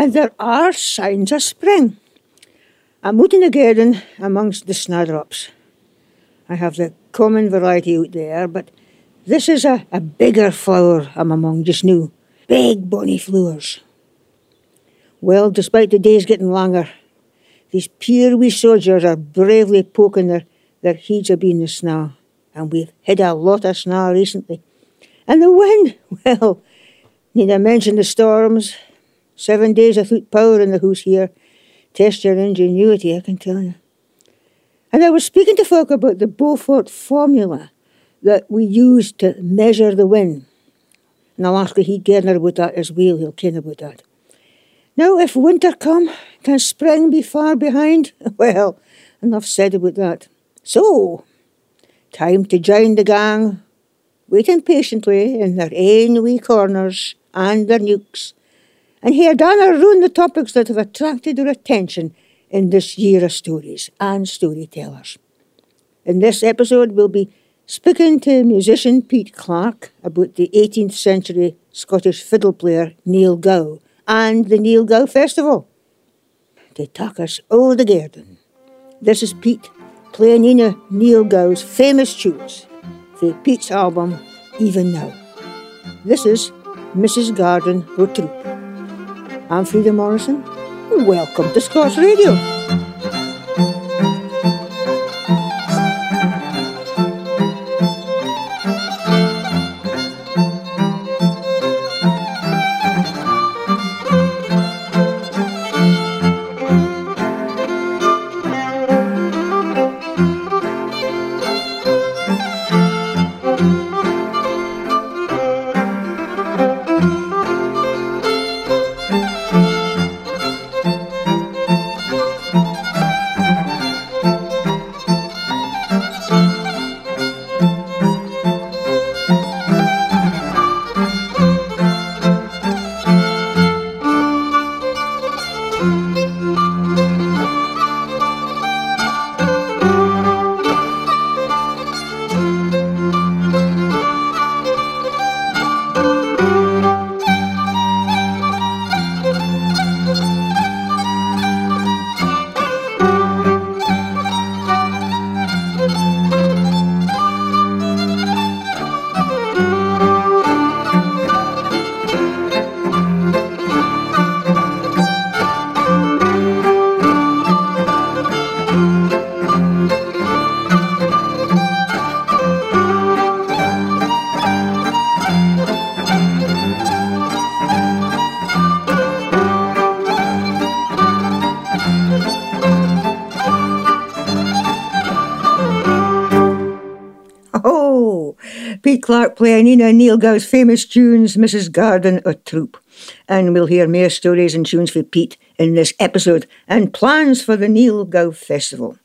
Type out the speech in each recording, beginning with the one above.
and there are signs of spring. I'm out in the garden amongst the snowdrops. I have the common variety out there, but this is a, a bigger flower I'm among just now. Big bonny flowers. Well, despite the days getting longer, these poor wee soldiers are bravely poking their, their heads in the snow, and we've had a lot of snow recently. And the wind, well, need I mention the storms? Seven days without power in the house here. Test your ingenuity, I can tell you. And I was speaking to folk about the Beaufort formula that we use to measure the wind. And I'll ask Heath Gerner about that as well, he'll ken about that. Now, if winter come, can spring be far behind? Well, enough said about that. So, time to join the gang, waiting patiently in their ain wee corners and their nooks, and hear Dana run the topics that have attracted their attention in this year of stories and storytellers. In this episode, we'll be speaking to musician Pete Clark about the 18th century Scottish fiddle player Niel Gow and the Niel Gow Festival. They talk us all the garden. This is Pete playing in Niel Gow's famous tunes for Pete's album Even Now. This is Mrs. Garden Rotroop. I'm Frieda Morrison. Welcome to Scots Radio. Playing Nina Niel Gow's famous tunes, Mrs. Garden a Troup. And we'll hear more stories and tunes for Pete in this episode and plans for the Niel Gow Festival.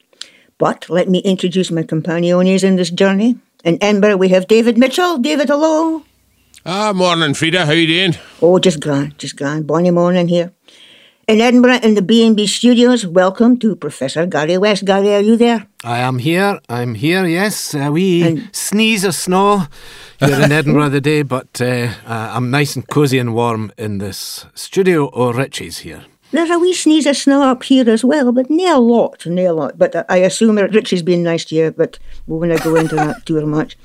But let me introduce my companions in this journey. In Edinburgh, we have David Mitchell. David, hello. Ah, morning, Frieda. How you doing? Oh, just grand, just grand. Bonny morning here. In Edinburgh, in the B&B studios, welcome to Professor Gary West. Gary, are you there? I am here. I'm here. Yes, a wee And- sneeze or snow here in Edinburgh today, but uh, uh, I'm nice and cosy and warm in this studio or Richie's here. There's a wee sneeze of snow up here as well, but nae a lot, nae a lot. But I- I assume that Richie's been nice to you, but we won't go into that too much.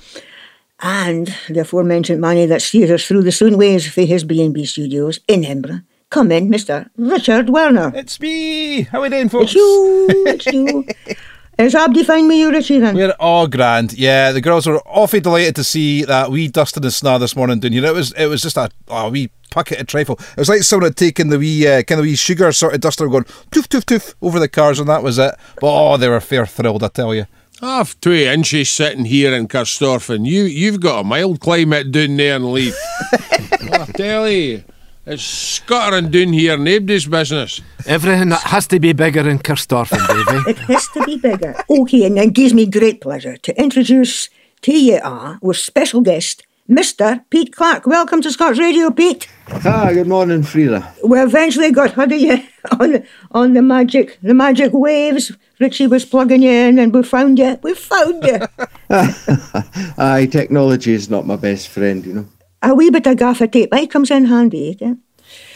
And the aforementioned Manny that steers us through the soon ways for his B&B studios in Edinburgh. Come in, Mr. Richard Werner. It's me. How are we doing, folks? It's you, it's you. Is Abdi fine with you, Richie, then? We're all grand. Yeah, the girls were awfully delighted to see that wee dust in the snow this morning down here. It was it was just a oh, wee packet of trifle. It was like someone had taken the wee uh, kind of wee sugar sort of duster going toof toof toof over the cars and that was it. But oh, they were fair thrilled, I tell you. I've two inches sitting here in Corstorphine. You, you've got a mild climate down there in Leith. I tell you, it's scuttering down here, nobody's business. Everything that has to be bigger in Corstorphine, Davy. It has to be bigger. Okay, and it gives me great pleasure to introduce to you our special guest, Mr. Pete Clark. Welcome to Scots Radio, Pete. Ah, good morning, Frieda. We eventually got hold of you on on the magic the magic waves. Richie was plugging you in, and we found you. We found you. Aye, technology is not my best friend, you know. A wee bit of gaffer tape, aye, comes in handy. Eh?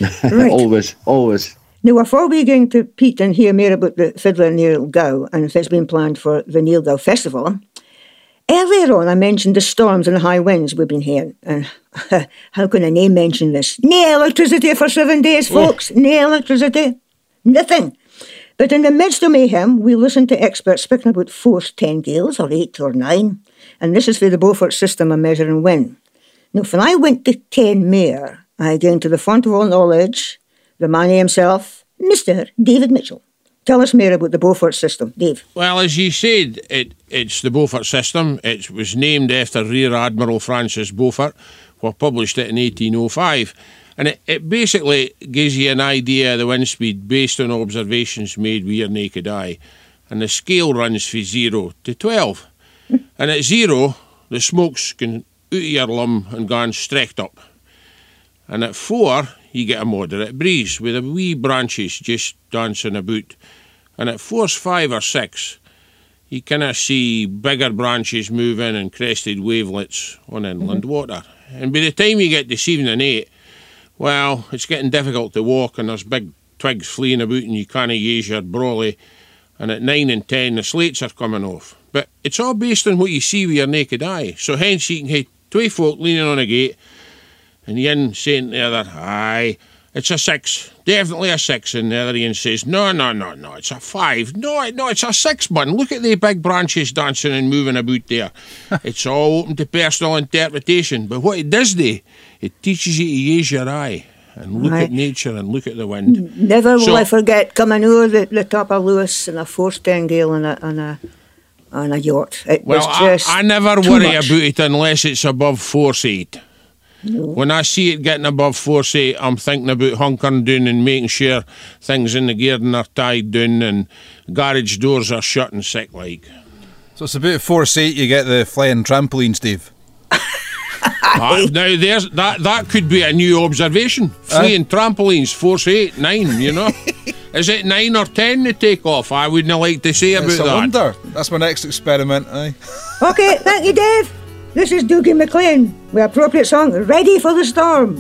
Right. always, always. Now, before we get into Pete and hear more about the Fiddler Niel Gow and if it's been planned for the Niel Gow Festival, earlier on I mentioned the storms and the high winds we've been hearing. And how can I name mention this? No electricity for seven days, folks. No electricity. Nothing. But in the midst of mayhem, we listened to experts speaking about force 10 gales or 8 or 9. And this is for the Beaufort system of measuring wind. Now, when I went to 10 Mayor, I came to the font of all knowledge, the man himself, Mr. David Mitchell. Tell us more about the Beaufort system, Dave. Well, as you said, it, it's the Beaufort system. It was named after Rear Admiral Francis Beaufort, who published it in 1805. And it, it basically gives you an idea of the wind speed based on observations made with your naked eye. And the scale runs from 0 to 12. Hmm. and at 0, the smokes can out of your lum and gone straight up. And at 4, you get a moderate breeze with the wee branches just dancing about. And at force 5 or 6, you kind of see bigger branches moving and crested wavelets on inland mhm. water. And by the time you get to 7 and 8, well, it's getting difficult to walk and there's big twigs fleeing about and you can't use your brolly. And at 9 and 10, the slates are coming off. But it's all based on what you see with your naked eye. So hence you can two folk leaning on a gate and the saying to the other, aye, it's a six, definitely a six. And the other one says, no, no, no, no, it's a five. No, no, it's a six, man. Look at the big branches dancing and moving about there. it's all open to personal interpretation. But what it does do, it teaches you to use your eye and look Aye. at nature and look at the wind. Never will I forget coming over the, the top of Lewis in a force 10 gale on a, on a, on a yacht. It Well, was I, just I never too worry much. about it unless it's above force eight. When I see it getting above force eight, I'm thinking about hunkering down and making sure things in the garden are tied down and garage doors are shut and sick like. So it's about force eight. You get the flying trampolines, Dave. Ah, now there's that that could be a new observation. Fleeing trampolines, force eight, nine, you know. Is it nine or ten to take off? I wouldn't like to say about It's a that. wonder. That's my next experiment. Eh? Aye. Okay, thank you, Dave. This is Dougie MacLean with appropriate song, Ready for the Storm.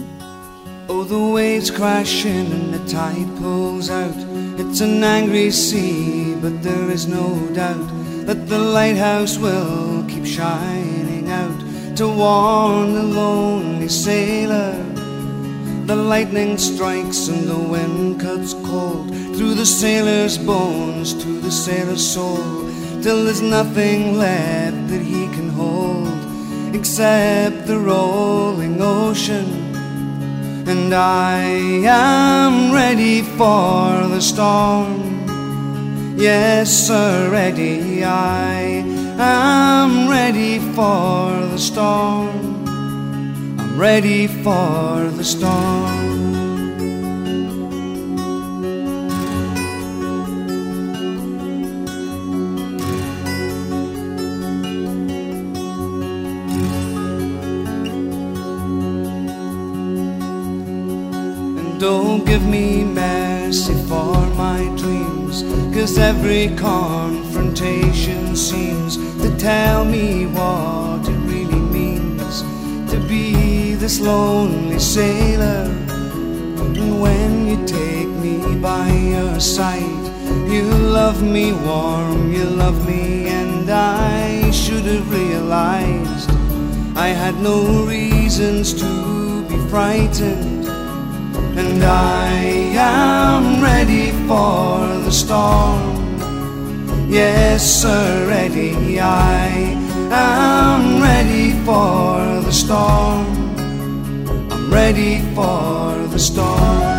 Oh, the waves crashing and the tide pulls out. It's an angry sea, but there is no doubt that the lighthouse will keep shining out to warn the lonely sailor. The lightning strikes and the wind cuts cold through the sailor's bones to the sailor's soul, till there's nothing left that he can hold except the rolling ocean. And I am ready for the storm. Yes, sir, ready. I am ready for the storm. Ready for the storm. And don't give me mercy for my dreams, cause every confrontation seems to tell me what this lonely sailor. And when you take me by your side, you love me warm, you love me, and I should have realized I had no reasons to be frightened. And I am ready for the storm. Yes, sir, ready. I am ready for the storm. Ready for the storm.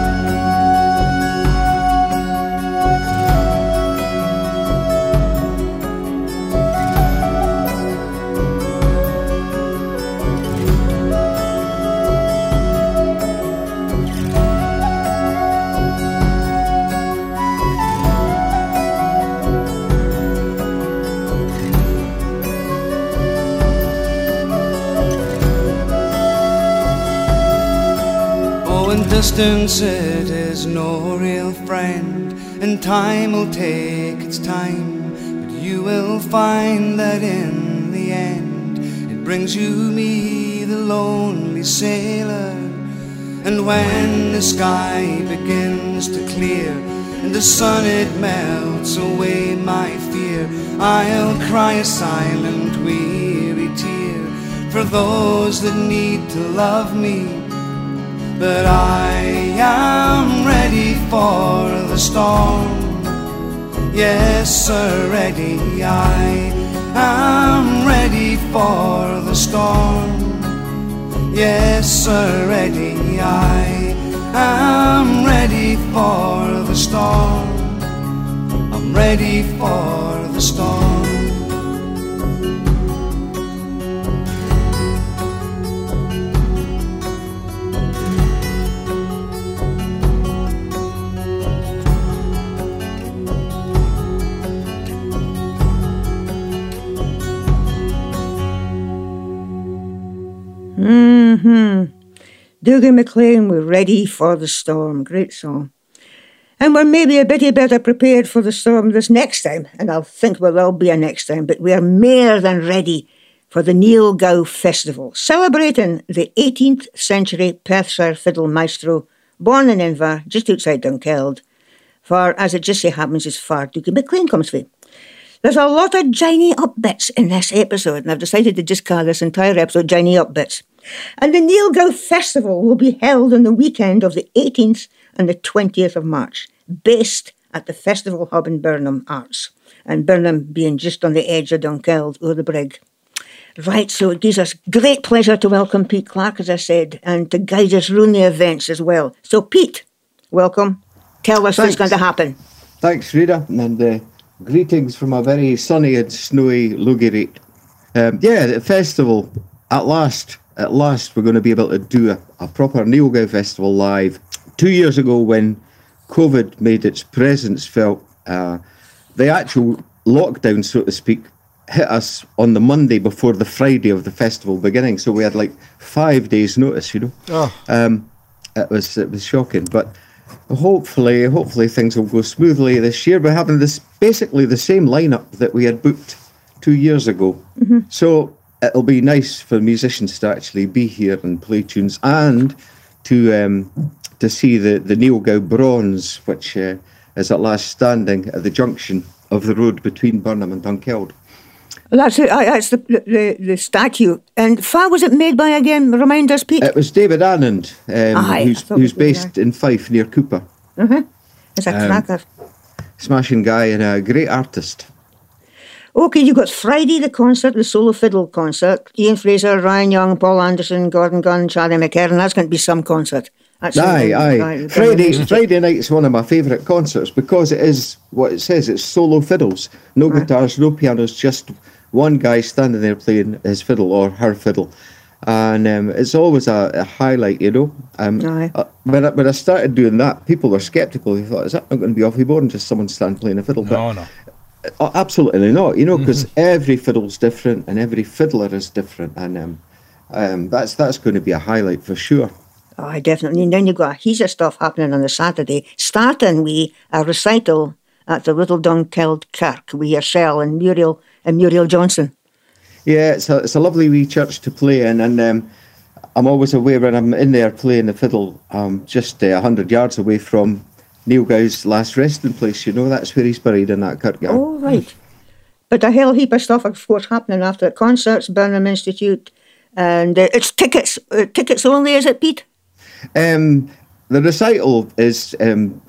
Distance it is no real friend, and time will take its time. But you will find that in the end, it brings you me, the lonely sailor. And when the sky begins to clear and the sun it melts away my fear, I'll cry a silent, weary tear for those that need to love me. But I am ready for the storm. Yes, sir, ready. I am ready for the storm. Yes, sir, ready. I am ready for the storm. I'm ready for the storm. Mm-hmm. Dougie MacLean, we're ready for the storm. Great song. And we're maybe a bit better prepared for the storm this next time, and I think we'll all be a next time, but we're more than ready for the Niel Gow Festival, celebrating the 18th century Perthshire fiddle maestro, born in Inver, just outside Dunkeld, for, as it just so happens, is far Dougie MacLean comes from. There's a lot of Johnny Up bits in this episode, and I've decided to just call this entire episode Johnny Up bits. And the Niel Gow Festival will be held on the weekend of the 18th and the 20th of March, based at the Festival Hub in Birnam Arts, and Birnam being just on the edge of Dunkeld, or the brig. Right, so it gives us great pleasure to welcome Pete Clark, as I said, and to guide us through the events as well. So, Pete, welcome. Tell us what's going to happen. Thanks, Rita, and uh, greetings from a very sunny and snowy Logierait. Um, yeah, the festival, at last, at last, we're going to be able to do a, a proper Niel Gow festival live. Two years ago, when COVID made its presence felt, uh, the actual lockdown, so to speak, hit us on the Monday before the Friday of the festival beginning. So we had like five days' notice, you know. Um, it was it was shocking, but hopefully, hopefully things will go smoothly this year. We're having this basically the same lineup that we had booked two years ago. So it'll be nice for musicians to actually be here and play tunes and to um, to see the the Niel Gow Bronze, which uh, is at last standing at the junction of the road between Birnam and Dunkeld. That's it. That's the, the the statue. And far was it made by again? Remind us, Pete. It was David Annand, um, Aye, who's, who's based in Fife near Cupar. it's a um, cracker. Smashing guy and a great artist. Okay, you've got Friday the concert, the solo fiddle concert. Ian Fraser, Ryan Young, Paul Anderson, Gordon Gunn, Charlie McKerron. That's going to be some concert. That's Aye, aye. right, Friday, Friday night's one of my favourite concerts because it is what it says. It's solo fiddles, no guitars, no pianos, just one guy standing there playing his fiddle or her fiddle, and um, it's always a, a highlight, you know. Um, Aye. uh, when I, when I started doing that, people were sceptical. They thought, "Is that not going to be off board and just someone stand playing a fiddle?" No, no. Oh, absolutely not. You know, because every fiddle's different and every fiddler is different, and um, um, that's that's going to be a highlight for sure. Aye, definitely. And then you've got a heaps of stuff happening on the Saturday, starting with a recital at the Little Dunkeld Kirk with yourself and Muriel and Muriel Johnstone. Yeah, it's a it's a lovely wee church to play in, and um, I'm always aware when I'm in there playing the fiddle, um, just a uh, hundred yards away from Niel Gow's last resting place. You know, that's where he's buried in that kirkyard. Oh, right. But a hell heap of stuff, of course, happening after it. Concerts, Birnam Institute, and uh, it's tickets. Uh, tickets only, is it, Pete? Um, the recital is um,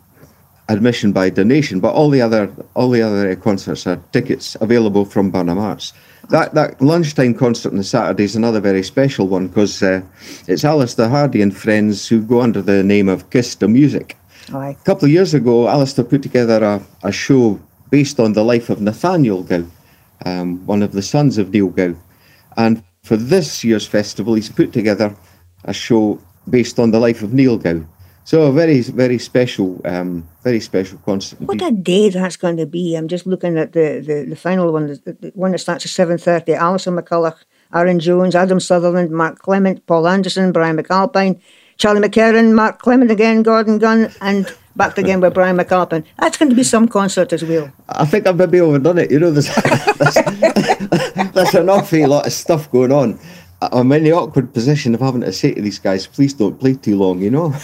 admission by donation, but all the other all the other uh, concerts are tickets available from Birnam Arts. That that lunchtime concert on the Saturday is another very special one because uh, it's Alistair Hardy and friends who go under the name of Kiss the Music. A couple of years ago, Alistair put together a, a show based on the life of Nathaniel Gow, um, one of the sons of Niel Gow. And for this year's festival, he's put together a show based on the life of Niel Gow. So a very, very special, um, very special concert. What a day that's going to be. I'm just looking at the, the, the final one, the, the one that starts at 7.30. Alison McCulloch, Aaron Jones, Adam Sutherland, Mark Clement, Paul Anderson, Brian McAlpine, Charlie McKerron, Mark Clement again, Gordon Gunn, and back again with Brian McAlpine. That's going to be some concert as well. I think I've maybe overdone it. You know, there's, there's, there's an awful lot of stuff going on. I'm in the awkward position of having to say to these guys, please don't play too long, you know?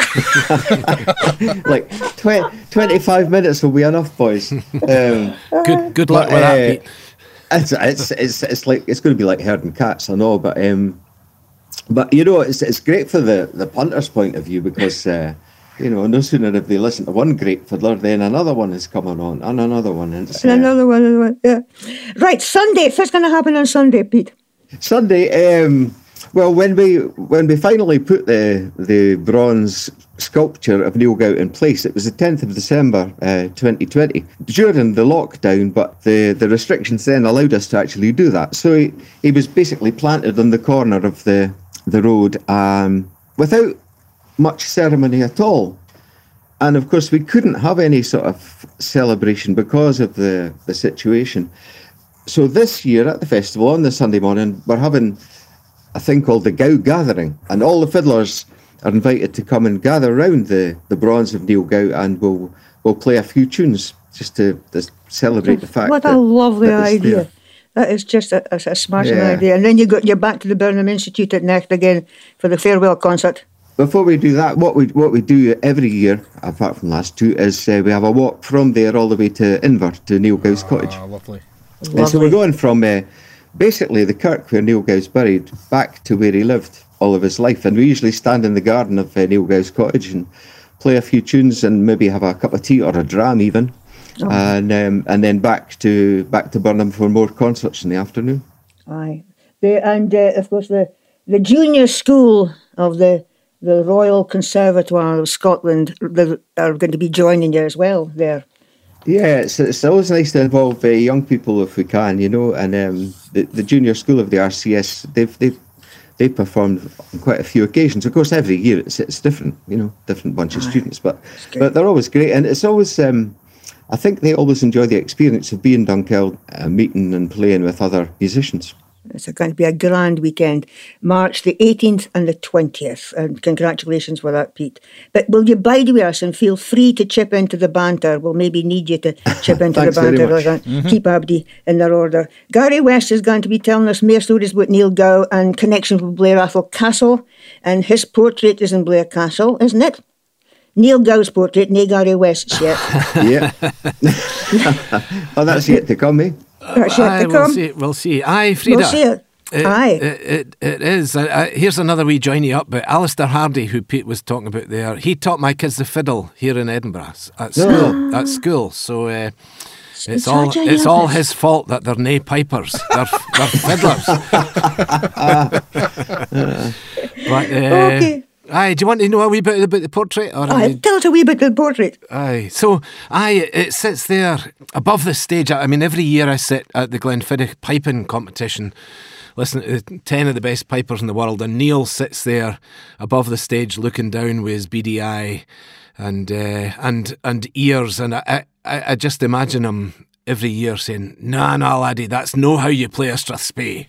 like 20, 25 minutes will be enough, boys. Um, Good, good luck but, with that, uh, Pete. it's, it's, it's, it's like, it's going to be like herding cats, I know, but, um, but you know, it's, it's great for the, the punter's point of view because, uh, you know, no sooner have they listened to one great fiddler, then another one is coming on, and another one. And it's, uh, And another one, another one, yeah. Right, Sunday. What's going to happen on Sunday, Pete? Sunday, um, well, when we when we finally put the the bronze sculpture of Niel Gow in place, it was the 10th of December, uh, 2020, during the lockdown. But the the restrictions then allowed us to actually do that. So he, he was basically planted on the corner of the the road um, without much ceremony at all. And of course, we couldn't have any sort of celebration because of the the situation so this year at the festival on the Sunday morning, we're having a thing called the Gow Gathering, and all the fiddlers are invited to come and gather around the, the bronze of Niel Gow, and we'll we'll play a few tunes just to, to celebrate the fact. What that, a lovely idea. there. That is just a, a, a smashing Yeah. idea. And then you got you're back to the Birnam Institute at Necht again for the farewell concert. Before we do that, what we what we do every year, apart from last two, is uh, we have a walk from there all the way to Inver to Niel Gow's cottage. Ah, lovely. And so we're going from uh, basically the kirk where Niel Gow's buried back to where he lived all of his life. And we usually stand in the garden of uh, Niel Gow's cottage and play a few tunes and maybe have a cup of tea or a dram even. And um, and then back to back to Birnam for more concerts in the afternoon. Aye. The, and uh, of course the the junior school of the the Royal Conservatoire of Scotland they are going to be joining you as well there. Yeah, it's, it's always nice to involve uh, young people if we can, you know. And um, the the junior school of the RCS, they've they've they've performed on quite a few occasions. Of course, every year it's it's different, you know, different bunch of students, but but they're always great, and it's always. Um, I think they always enjoy the experience of being Dunkeld, uh, meeting and playing with other musicians. It's going to be a grand weekend, March the 18th and the 20th. And congratulations for that, Pete. But will you bide with us and feel free to chip into the banter? We'll maybe need you to chip into the Thanks very banter much. like that. Keep Abdi in their order. Gary West is going to be telling us more stories about Niel Gow and connections with Blair Atholl Castle. And his portrait is in Blair Castle, isn't it? Niel Gow's portrait, nae Gary West's yet. Yeah. oh, that's yet to come, eh? That's yet Aye, to we'll come. see. We'll see. Aye, Frieda. We'll see it. It, Aye. It, it, it is. Uh, here's another wee join you up. But Alistair Hardy, who Pete was talking about there, he taught my kids the fiddle here in Edinburgh at school. At school, so uh, it's all it's all his fault that they're nae pipers. They're, they're fiddlers. but uh, Okay. Aye, do you want to know a wee bit about the portrait? Or Aye, you- tell us a wee bit of the portrait. Aye. So, aye, it sits there above the stage. I mean, every year I sit at the Glenfiddich piping competition, listening to 10 of the best pipers in the world, and Niel sits there above the stage looking down with his beady eye and, uh, and, and ears. And I, I, I just imagine him every year saying, Nah, nah, laddie, that's no how you play a strathspey.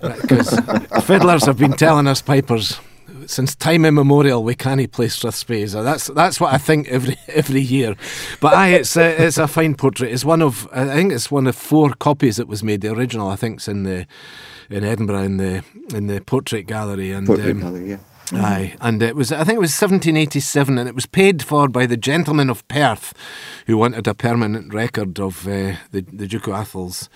Because fiddlers have been telling us pipers since time immemorial we can't play Strathspey. So that's that's what I think every every year. But aye, it's a, it's a fine portrait. It's one of I think it's one of four copies that was made. The original I think's in the in Edinburgh in the in the portrait gallery and. Portrait um, gallery, yeah. Aye, and it was I think it was 1787, and it was paid for by the gentlemen of Perth, who wanted a permanent record of uh, the the Duke of Atholl's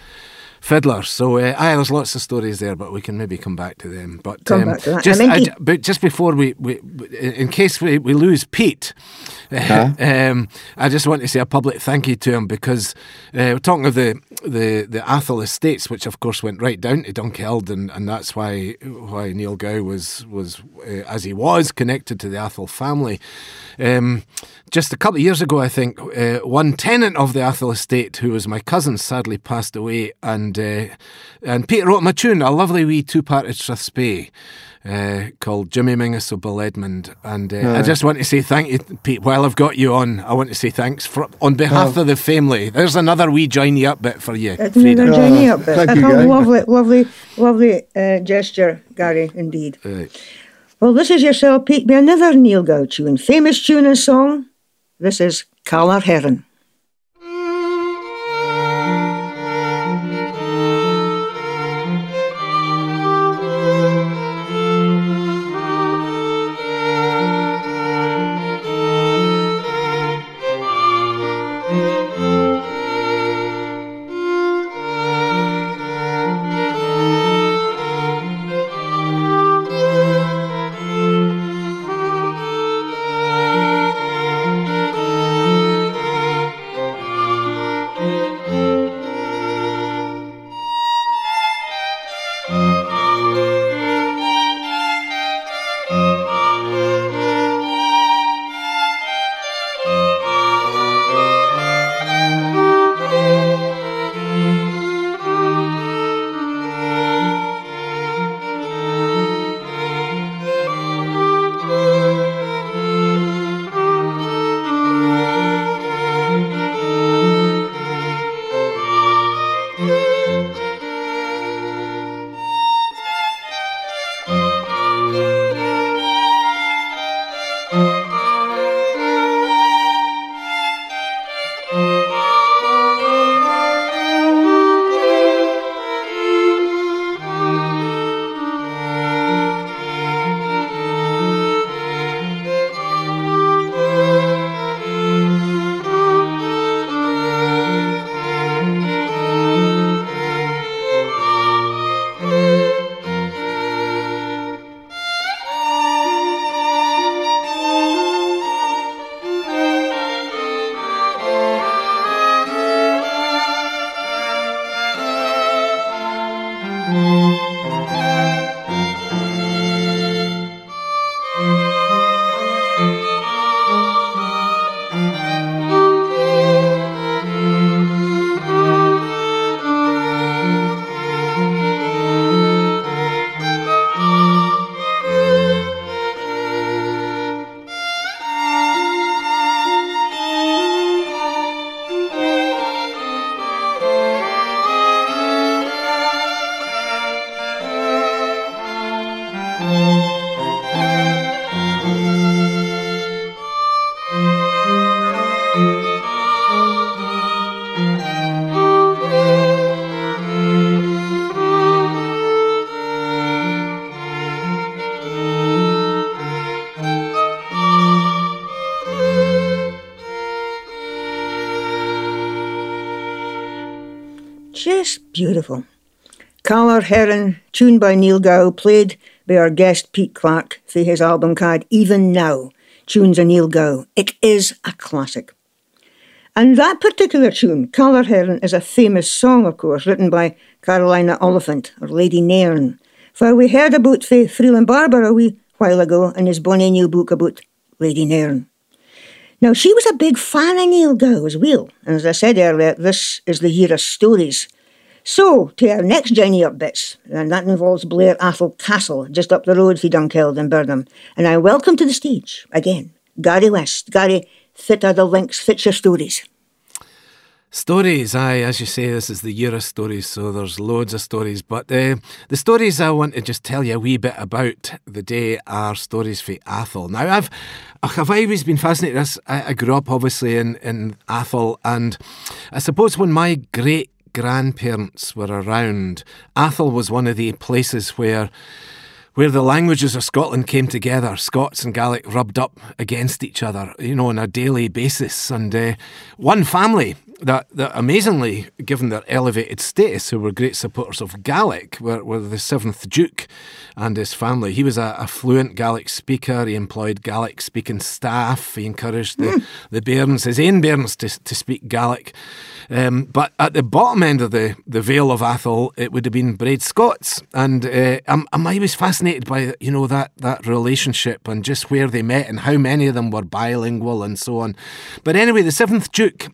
fiddler. So uh, aye, there's lots of stories there, but we can maybe come back to them. But Come um, back to that. just I meant I but just before we, we in case we, we lose Pete. um, I just want to say a public thank you to him because uh, we're talking of the, the, the Atholl estates, which of course went right down to Dunkeld, and, and that's why why Niel Gow was was uh, as he was connected to the Atholl family. Um, just a couple of years ago, I think uh, one tenant of the Atholl estate, who was my cousin, sadly passed away, and uh, and Pete wrote him a tune, a lovely wee two-parted Strathspey. Uh, called Jimmy Mingus of Bill Edmund, and uh, I just want to say thank you, Pete. While I've got you on, I want to say thanks for, on behalf of the family. There's another wee join you up bit for you, It's Frieda. another journey up there. thank you, a Gary. lovely, lovely, lovely uh, gesture, Gary, indeed. Right. Well, this is yourself, Pete, be another Niel Gow tune. Famous tune and song. This is Caller Herrin. Herrin, tuned by Niel Gow, played by our guest Pete Clark for his album card Even Now, tunes of Niel Gow. It is a classic. And that particular tune, Caller Herrin, is a famous song, of course, written by Carolina Oliphant, or Lady Nairne. For we heard about the Freeland Barbour a wee while ago in his bonny new book about Lady Nairne. Now, she was a big fan of Niel Gow as well, and as I said earlier, this is the year of stories. So, to our next journey up bits, and that involves Blair Atholl Castle, just up the road from Dunkeld and Birnam. And I welcome to the stage, again, Gary West. Gary, fit are the links, fit your stories. Stories, aye, as you say, this is the year of stories, so there's loads of stories. But uh, the stories I want to just tell you a wee bit about the day are stories for Atholl. Now, I've I've always been fascinated. I, I grew up, obviously, in, in Atholl, and I suppose when my great grandparents were around, Atholl was one of the places where where the languages of Scotland came together, Scots and Gaelic rubbed up against each other, you know, on a daily basis. And uh, one family that, that amazingly, given their elevated status, who were great supporters of Gaelic, were, were the seventh Duke and his family. He was a, a fluent Gaelic speaker. He employed Gaelic speaking staff. He encouraged the, mm. the bairns, his own bairns, to, to speak Gaelic. Um, but at the bottom end of the, the Vale of Atholl, it would have been Braid Scots. And uh, I'm, I'm always fascinated by, you know, that, that relationship and just where they met and how many of them were bilingual and so on. But anyway, the seventh Duke,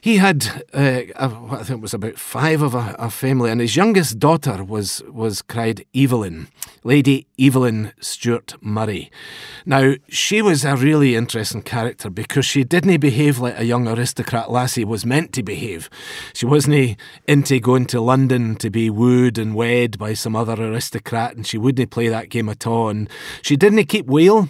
he had, uh, I think it was about five of a, a, family, and his youngest daughter was was cried Evelyn, Lady Evelyn Stewart Murray. Now she was a really interesting character because she didn't behave like a young aristocrat lassie was meant to behave. She wasn't into going to London to be wooed and wed by some other aristocrat, and she wouldn't play that game at all. And she didn't keep wheel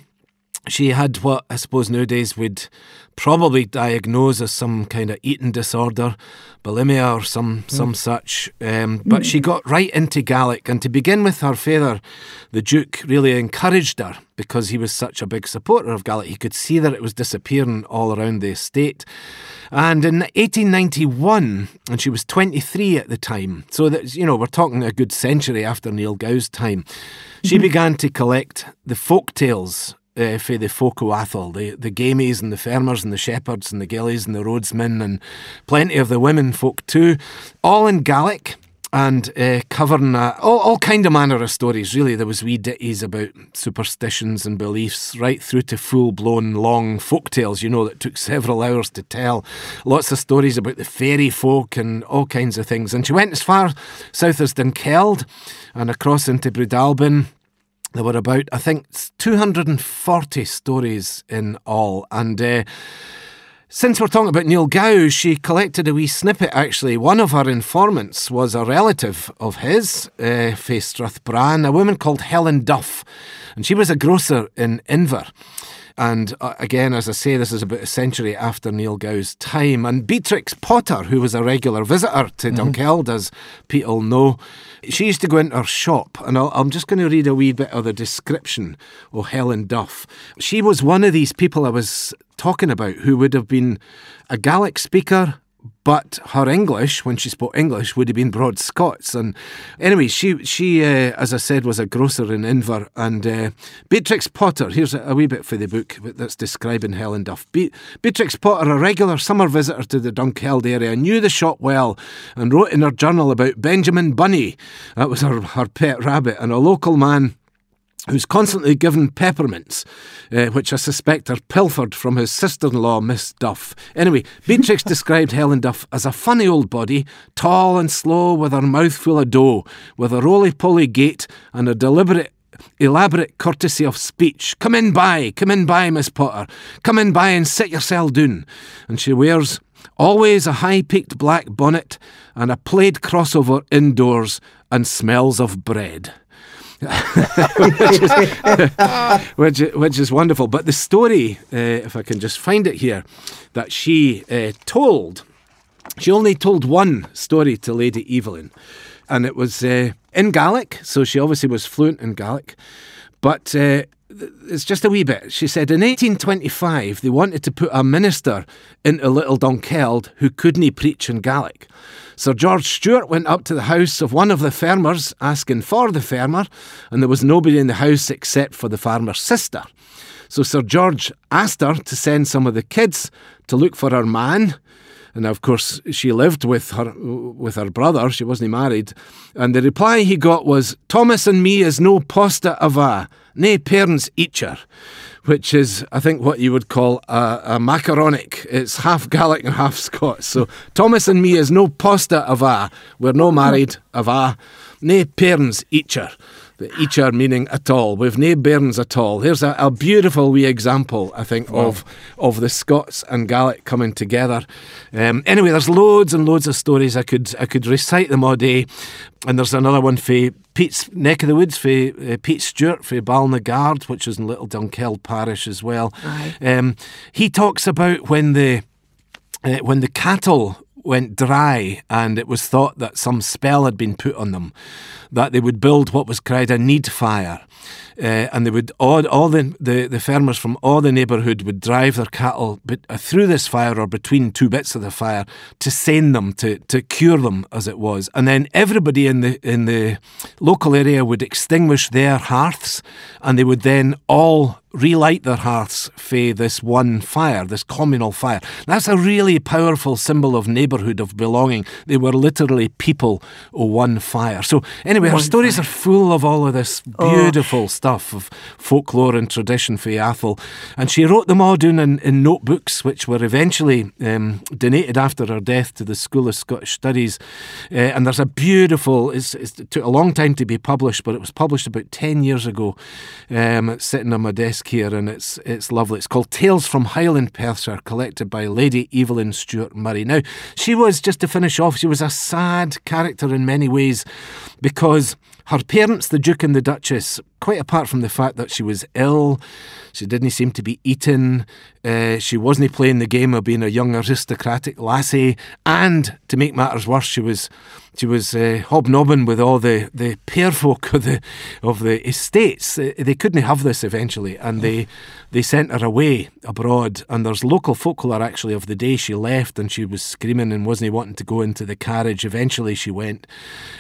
she had what I suppose nowadays would probably diagnose as some kind of eating disorder, bulimia or some mm. some such. Um, but she got right into Gaelic, and to begin with, her father, the Duke, really encouraged her because he was such a big supporter of Gaelic. He could see that it was disappearing all around the estate. And in 1891, and she was 23 at the time, so that, you know, we're talking a good century after Niel Gow's time, she mm-hmm. began to collect the folk tales uh, for the folk o' Atholl, the, the gamies and the farmers and the shepherds and the gillies and the roadsmen and plenty of the women folk too, all in Gaelic and uh, covering uh, all, all kind of manner of stories. Really, there was wee ditties about superstitions and beliefs, right through to full blown long folk tales. You know that took several hours to tell. Lots of stories about the fairy folk and all kinds of things. And she went as far south as Dunkeld and across into Breadalbane there were about, I think, 240 stories in all. And uh, since we're talking about Niel Gow, she collected a wee snippet actually. One of her informants was a relative of his, uh, Strathbraan, a woman called Helen Duff. And she was a grocer in Inver. And uh, again, as I say, this is about a century after Niel Gow's time. And Beatrix Potter, who was a regular visitor to mm-hmm. Dunkeld, as people know, she used to go into her shop. And i am just going to read a wee bit of the description of Helen Duff. She was one of these people I was talking about who would have been a Gaelic speaker, but her English, when she spoke English, would have been broad Scots. And anyway, she, she uh, as I said, was a grocer in Inver. And uh, Beatrix Potter, here's a, a, wee bit for the book that's describing Helen Duff. Be- Beatrix Potter, a regular summer visitor to the Dunkeld area, knew the shop well and wrote in her journal about Benjamin Bunny, that was her, her pet rabbit, and a local man who's constantly given peppermints, uh, which I suspect are pilfered from his sister in law, Miss Duff. Anyway, Beatrix described Helen Duff as a funny old body, tall and slow, with her mouth full of dough, with a roly poly gait and a deliberate elaborate courtesy of speech. Come in by, come in by, Miss Potter. Come in by and sit yourself down. And she wears always a high peaked black bonnet and a plaid crossover indoors and smells of bread. which, is, which, which, is wonderful. But the story, uh, if I can just find it here, that she uh, told, she only told one story to Lady Evelyn, and it was uh, in Gaelic, so she obviously was fluent in Gaelic. But uh, it's just a wee bit. She said in 1825 they wanted to put a minister into Little Dunkeld who couldn't preach in Gaelic. Sir George Stewart went up to the house of one of the farmers asking for the farmer, and there was nobody in the house except for the farmer's sister. So Sir George asked her to send some of the kids to look for her man. And of course, she lived with her with her brother. She wasn't married. And the reply he got was, "Thomas and me is no posta ava, nae parents eacher," which is, I think, what you would call a, a macaronic. It's half Gaelic and half Scots. So Thomas and me is no posta ava. We're no married ava, nae parents eacher the eacher meaning at all. We've nae bairns at all. Here's a, a, beautiful wee example, I think, wow. of of the Scots and Gaelic coming together. Um, anyway, there's loads and loads of stories. I could I could recite them all day. And there's another one for Pete's neck of the woods for uh, Pete Stewart for Balnaguard, which is in Little Dunkeld Parish as well. Um, he talks about when the uh, when the cattle went dry and it was thought that some spell had been put on them, that they would build what was cried a need fire. Uh, and they would all, all the, the, the farmers from all the neighbourhood would drive their cattle but, uh, through this fire or between two bits of the fire to send them, to, to cure them, as it was. And then everybody in the in the local area would extinguish their hearths, and they would then all relight their hearths for this one fire, this communal fire. That's a really powerful symbol of neighbourhood, of belonging. They were literally people of one fire. So anyway, one our stories fire. are full of all of this oh. beautiful oh. stuff of folklore and tradition for Atholl. And she wrote them all down in, in notebooks, which were eventually um, donated after her death to the School of Scottish Studies. Uh, and there's a beautiful, it's, it's, it took a long time to be published, but it was published about 10 years ago, um, sitting on my desk desk here, and it's it's lovely. It's called Tales from Highland Perthshire, collected by Lady Evelyn Stewart Murray. Now, she was just to finish off. She was a sad character in many ways, because her parents, the Duke and the Duchess, quite apart from the fact that she was ill, she didn't seem to be eating, uh, she wasn't playing the game of being a young aristocratic lassie, and to make matters worse, she was she was uh, hobnobbing with all the the pair folk of the of the estates. They couldn't have this eventually, and they they sent her away abroad. And there's local folklore actually of the day she left, and she was screaming and wasn't wanting to go into the carriage. Eventually, she went,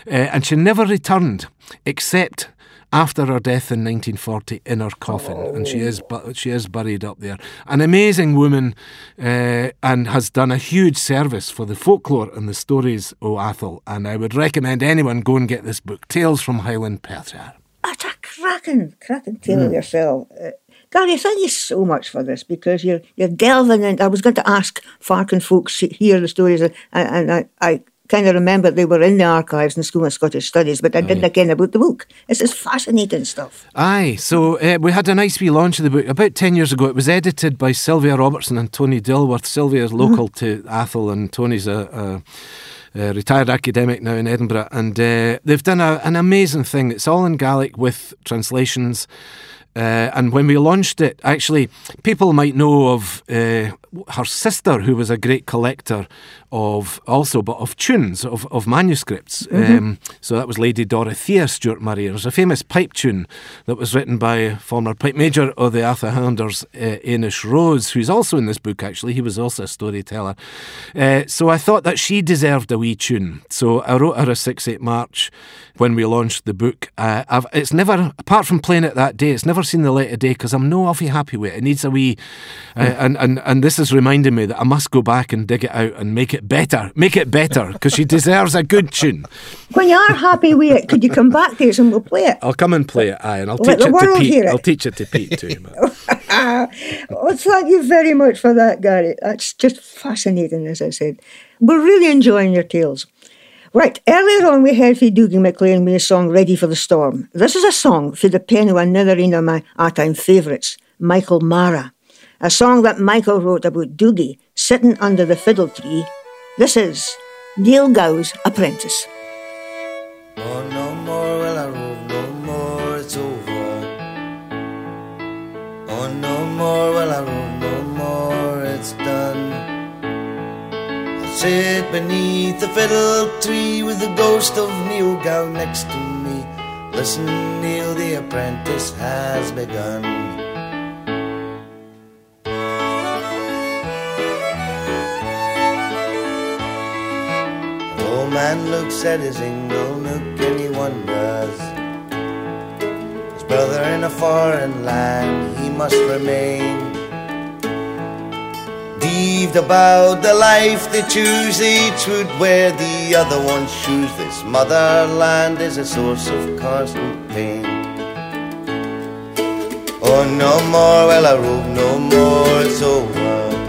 uh, and she never returned, except after her death in 1940 in her coffin, oh. and she is she is buried up there. An amazing woman, uh, and has done a huge service for the folklore and the stories of Atholl. And I would recommend anyone go and get this book, Tales from Highland Perthshire. It's a cracking, cracking tale mm. yourself. Uh, Gary, thank you so much for this because you're you're delving in. I was going to ask Farkin folks hear the stories, and, and I, I kind of remember they were in the archives in the School of Scottish Studies, but I didn't again about the book. This is fascinating stuff. Aye, so uh, we had a nice wee launch of the book about 10 years ago. It was edited by Sylvia Robertson and Tony Dilworth. Sylvia's mm-hmm. local to Atholl, and Tony's a, a, a retired academic now in Edinburgh. And uh, they've done a, an amazing thing. It's all in Gaelic with translations. Uh, and when we launched it, actually, people might know of uh, her sister, who was a great collector of also, but of tunes, of, of manuscripts. Mm-hmm. Um, so that was Lady Dorothea Stewart Murray. There's a famous pipe tune that was written by former pipe major of the Atholl Highlanders, uh, Anish Rose, who's also in this book, actually. He was also a storyteller. Uh, so I thought that she deserved a wee tune. So I wrote her a 6 8 March when we launched the book. Uh, it's never, apart from playing it that day, it's never seen the light of day because I'm no awfully happy with it. It needs a wee, uh, mm. and, and, and this is reminding me that I must go back and dig it out and make it better. Make it better because she deserves a good tune. When you are happy with it, could you come back to us and we'll play it? I'll come and play it, aye, and I'll Let teach it to Pete. It. I'll teach it to Pete too. well, thank you very much for that, Gary. That's just fascinating, as I said. We're really enjoying your tales. Right, earlier on we heard from Dougie MacLean with a song Ready for the Storm. This is a song for the pen of another one of my all-time favourites, Michael Marra. A song that Michael wrote about Dougie sitting under the fiddle tree. This is Niel Gow's Apprentice. Oh, no more will I rove, no more, it's over. Oh, no more will I rove, no more, it's done. I Sit beneath the fiddle tree with the ghost of Niel Gow next to me. Listen, Niel, the apprentice has begun. Man looks at his ingle nook and he wonders. His brother in a foreign land, he must remain. Deeved about the life they choose, each would wear the other one's shoes. This motherland is a source of constant pain. Oh, no more will I rove, no more, it's over.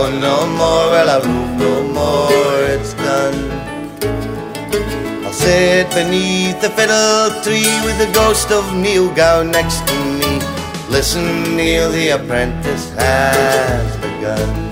Oh, no more will I rove, no more, it's done. I'll sit beneath the fiddle tree with the ghost of Niel Gow next to me. Listen, Niel, the apprentice has begun.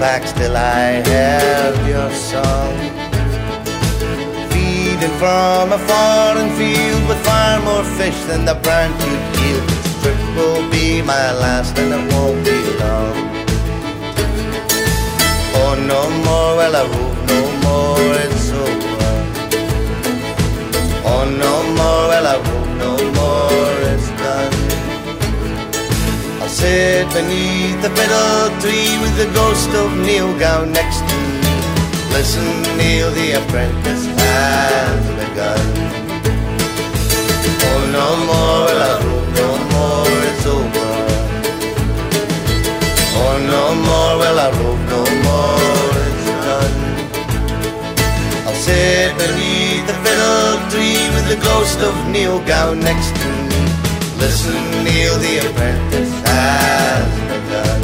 Outback, still I have your song. Feeding from a foreign field with far more fish than the brand could yield. This trip will be my last, and it won't be long. Oh, no more will I rove, no more, it's over. Oh, no more will I sit beneath the fiddle tree with the ghost of Niel Gow next to me. Listen, Niel, the apprentice has begun. Oh, no more rove, no more, it's over. Oh, no more will I rove, no more, it's done. I'll sit beneath the fiddle tree with the ghost of Niel Gow next to me. Listen, Niel, the apprentice has begun.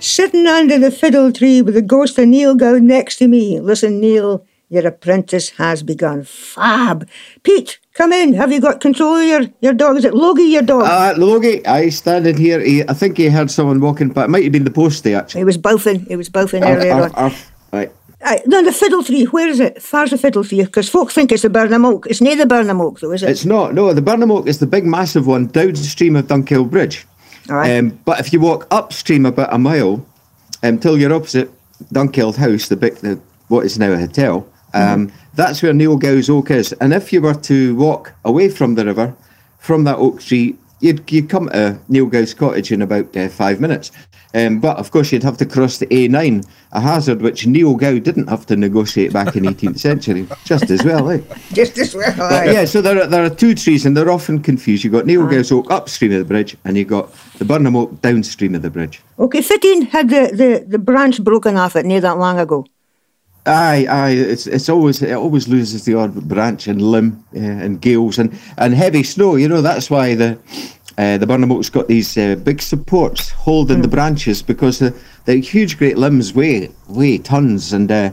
Sitting under the fiddle tree with the ghost of Niel Gow next to me. Listen, Niel, your apprentice has begun. Fab. Pete, come in. Have you got control of your, your dog? Is it Logie, your dog? Uh, Logie, I standing here. He, I think he heard someone walking, but it might have been the postie actually. it was bothing. It was bothing Arf, earlier on. Right. Aye, no, the fiddle tree. Where is it? Far's the fiddle tree? Because folk think it's the Birnam Oak. It's near the Birnam Oak, though, is it? It's not. No, the Birnam Oak is the big, massive one downstream of Dunkeld Bridge. All right. Um, but if you walk upstream about a mile until you're opposite Dunkeld House, the big, the, what is now a hotel, um, that's where Niel Gow's Oak is. And if you were to walk away from the river, from that oak tree, you'd, you'd come to Niel Gow's cottage in about uh, five minutes. Um, but of course, you'd have to cross the A9, a hazard which Niel Gow didn't have to negotiate back in 18th century, just as well, eh? Just as well. But yeah, so there are, there are two trees and they're often confused. You've got Niel Gow's Oak upstream of the bridge and you've got the Birnam Oak downstream of the bridge. Okay, 15 had the, the, the branch broken off it near that long ago. Aye, aye, it's it's always it always loses the odd branch and limb uh, and gales and, and heavy snow. You know that's why the uh, the Birnam Oak's got these uh, big supports holding the branches because the, the huge great limbs weigh weigh tons and uh,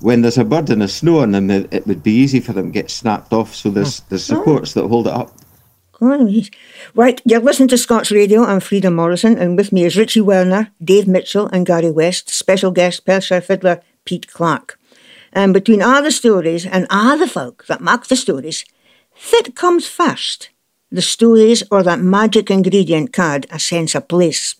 when there's a burden of snow on them, it, it would be easy for them to get snapped off. So there's there's supports that hold it up. Oh. Right, you're listening to Scots Radio. I'm Frieda Morrison, and with me is Richie Werner, Dave Mitchell, and Gary West, special guest Perthshire fiddler Pete Clark. And between all the stories and all the folk that make the stories, fit comes first. The stories or that magic ingredient card, a sense of place.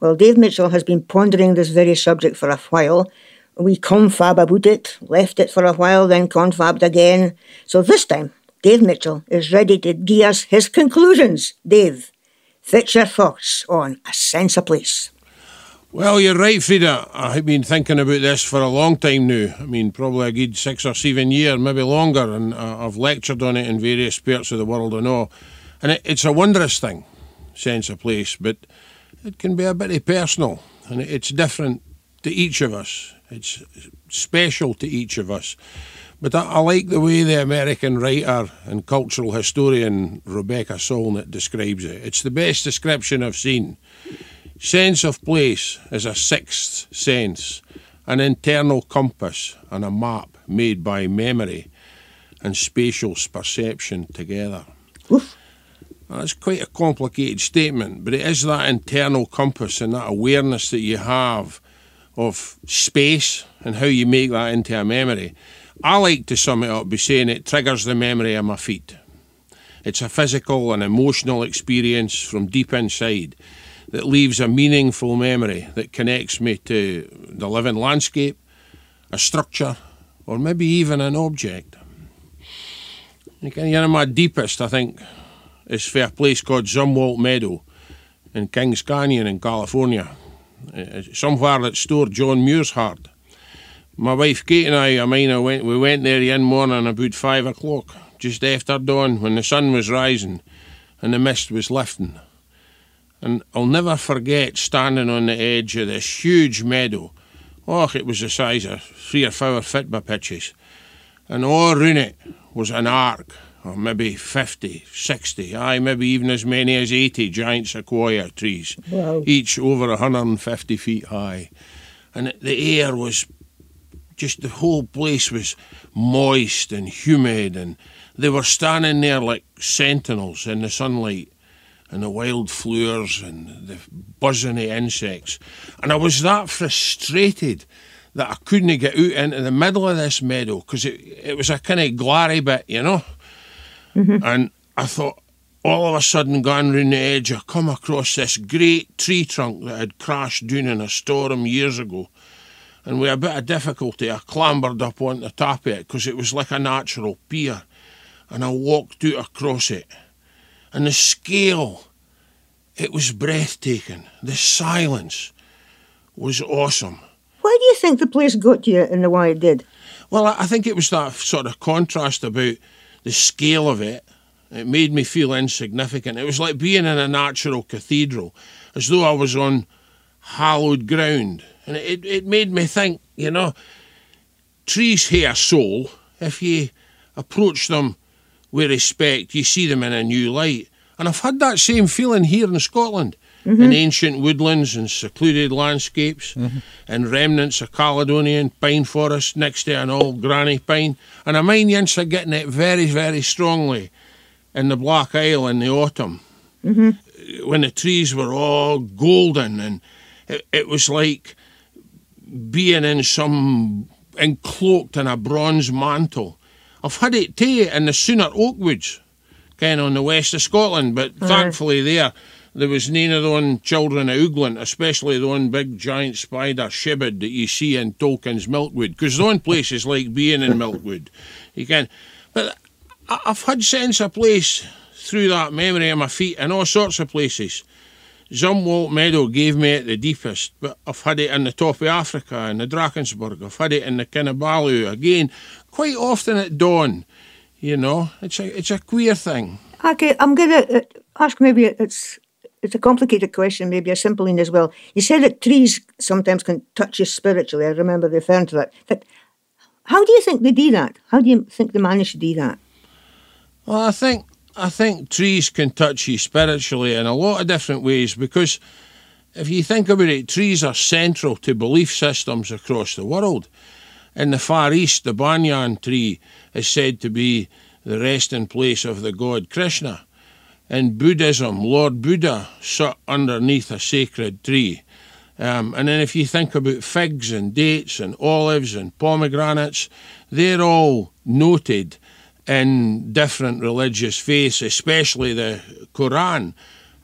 Well, Dave Mitchell has been pondering this very subject for a while. We confab about it, left it for a while, then confabbed again. So this time, Dave Mitchell is ready to give us his conclusions. Dave, fetch your thoughts on a sense of place. Well, you're right, Frieda. I've been thinking about this for a long time now. I mean, probably a good six or seven years, maybe longer, and uh, I've lectured on it in various parts of the world and all. And it, it's a wondrous thing, sense of place, but it can be a bit personal, and it's different to each of us. It's special to each of us. But I, I like the way the American writer and cultural historian Rebecca Solnit describes it. It's the best description I've seen. Sense of place is a sixth sense, an internal compass and a map made by memory and spatial perception together. That's quite a complicated statement, but it is that internal compass and that awareness that you have of space and how you make that into a memory. I like to sum it up by saying it triggers the memory of my feet. It's a physical and emotional experience from deep inside that leaves a meaningful memory that connects me to the living landscape, a structure, or maybe even an object. You can, you know, my deepest, I think, is for a place called Zumwalt Meadow in Kings Canyon in California. Uh, somewhere that stored John Muir's heart. My wife Kate and I, I mean, I went, we went there one morning about five o'clock, just after dawn, when the sun was rising and the mist was lifting. And I'll never forget standing on the edge of this huge meadow. Oh, it was the size of three or four football pitches. And all round it was an arc or maybe 50, 60, aye, maybe even as many as 80 giant sequoia trees, Wow. each over 150 feet high. And the air was just, the whole place was moist and humid, and they were standing there like sentinels in the sunlight and the wild flowers and the buzzing of insects. And I was that frustrated that I couldn't get out into the middle of this meadow because it, it was a kind of glary bit, you know. Mm-hmm. And I thought, all of a sudden, going round the edge, I come across this great tree trunk that had crashed down in a storm years ago. And with a bit of difficulty, I clambered up on the top of it because it was like a natural pier. And I walked out across it. And the scale, it was breathtaking. The silence was awesome. Why do you think the place got to you and the why it did? Well, I I think it was that sort of contrast about the scale of it. It made me feel insignificant. It was like being in a natural cathedral, as though I was on hallowed ground. And it, it made me think, you know, trees a soul. If you approach them with respect, you see them in a new light. And I've had that same feeling here in Scotland. Mm-hmm. In ancient woodlands and secluded landscapes, mm-hmm. and remnants of Caledonian pine forest next to an old granny pine. And I mind yints are getting it very, very strongly in the Black Isle in the autumn. Mm-hmm. When the trees were all golden and it, it was like being in some encloaked in a bronze mantle. I've had it too in the Sunart Oakwoods, kind of on the west of Scotland, but thankfully there there was none of the one children of Oogland, especially the one big giant spider shibbid that you see in Tolkien's Mirkwood, because the one place is like being in Mirkwood. You can, but I've had sense of place through that memory of my feet in all sorts of places. Zumwalt Meadow gave me it the deepest, but I've had it in the top of Africa, in the Drakensberg, I've had it in the Kinabalu, again, quite often at dawn. You know, it's a it's a queer thing. Okay, I'm to uh, ask maybe it's it's a complicated question, maybe a simple one as well. You said that trees sometimes can touch you spiritually. I remember referring to that. But how do you think they do that? How do you think they manage to do that? Well, I think I think trees can touch you spiritually in a lot of different ways because if you think about it, trees are central to belief systems across the world. In the Far East, the banyan tree is said to be the resting place of the god Krishna. In Buddhism, Lord Buddha sat underneath a sacred tree. Um, and then if you think about figs and dates and olives and pomegranates, they're all noted in different religious faiths, especially the Quran.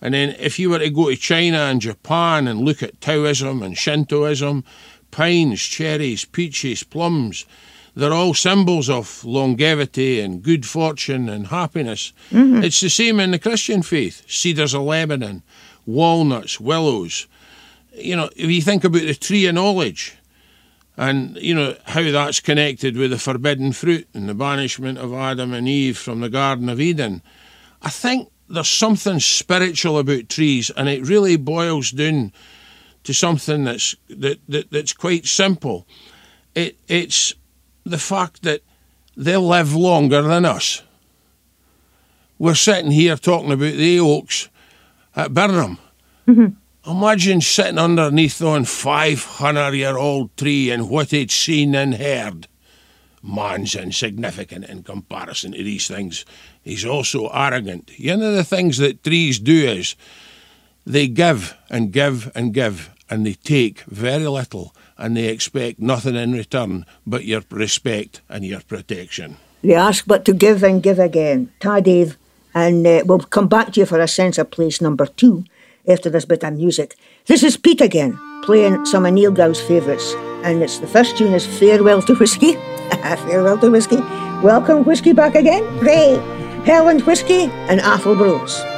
And then if you were to go to China and Japan and look at Taoism and Shintoism, pines, cherries, peaches, plums, they're all symbols of longevity and good fortune and happiness. Mm-hmm. It's the same in the Christian faith cedars of Lebanon, walnuts, willows. You know, if you think about the tree of knowledge, and you know how that's connected with the forbidden fruit and the banishment of Adam and Eve from the Garden of Eden. I think there's something spiritual about trees, and it really boils down to something that's that, that that's quite simple. It it's the fact that they live longer than us. We're sitting here talking about the oaks at Birnam. Mm-hmm. Imagine sitting underneath on 500 year old tree and what he'd seen and heard. Man's insignificant in comparison to these things. He's also arrogant. You know, the things that trees do is they give and give and give, and they take very little, and they expect nothing in return but your respect and your protection. They ask but to give and give again. Ta, Dave. And uh, we'll come back to you for a sense of place number two after this bit of music. This is Pete again, playing some of Niel Gow's favourites. And it's the first tune is Farewell to Whiskey. Farewell to Whiskey. Welcome, Whiskey, back again. Ray, Helen Whiskey, and Atholl Braes.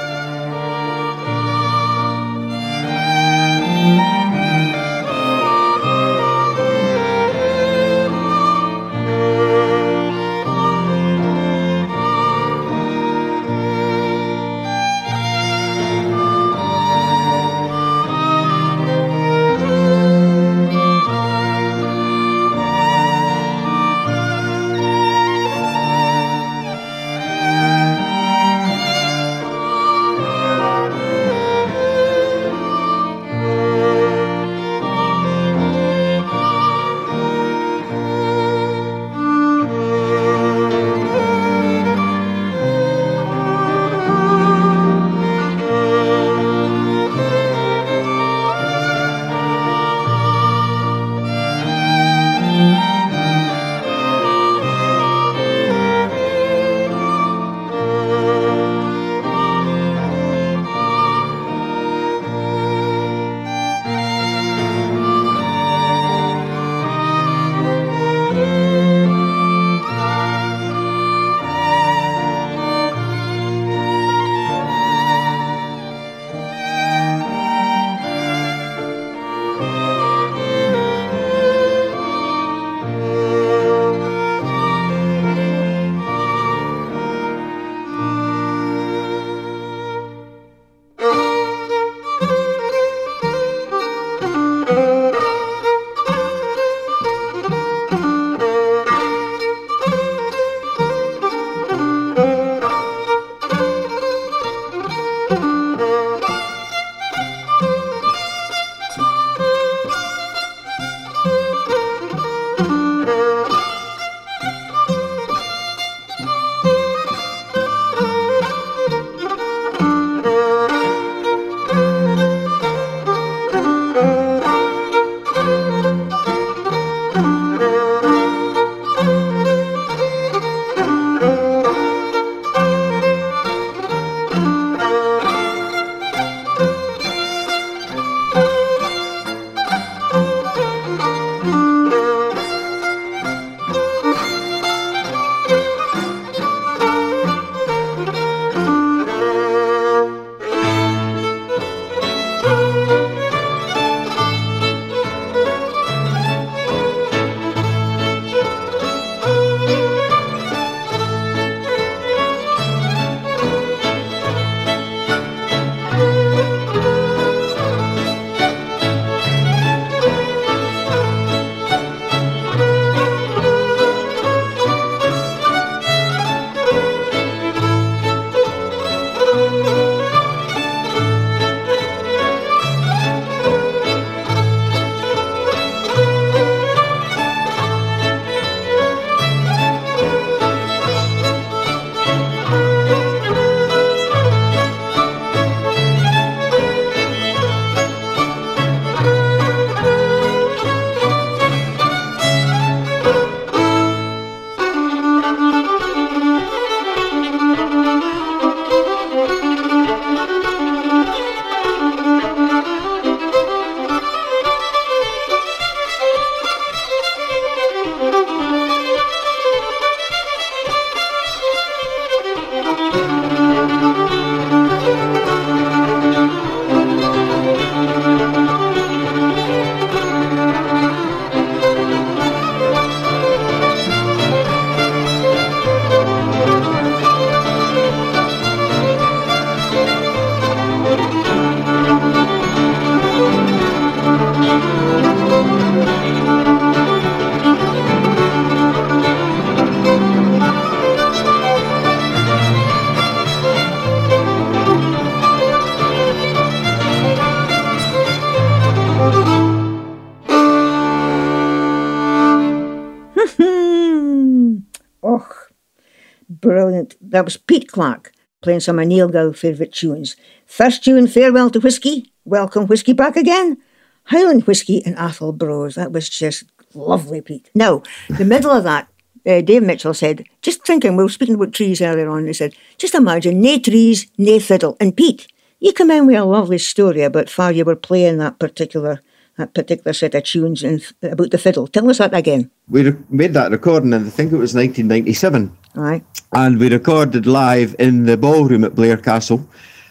Brilliant. That was Pete Clark playing some of Niel Gow favourite tunes. First tune, Farewell to Whiskey, Welcome Whiskey Back Again, Highland Whiskey and Atholl Braes. That was just lovely, Pete. Now, the middle of that, uh, Dave Mitchell said, just thinking, we were speaking about trees earlier on, he said, just imagine, nae trees, nae fiddle. And Pete, you come in with a lovely story about how you were playing that particular that particular set of tunes and about the fiddle. Tell us that again. We re- made that recording, and I think it was 1997. Aye. And we recorded live in the ballroom at Blair Castle,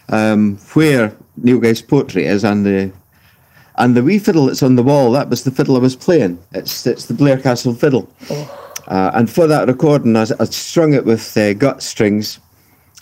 um, where Niel Gow's portrait is, and the and the wee fiddle that's on the wall. That was the fiddle I was playing. It's it's the Blair Castle fiddle. Uh, and for that recording, I, I strung it with uh, gut strings.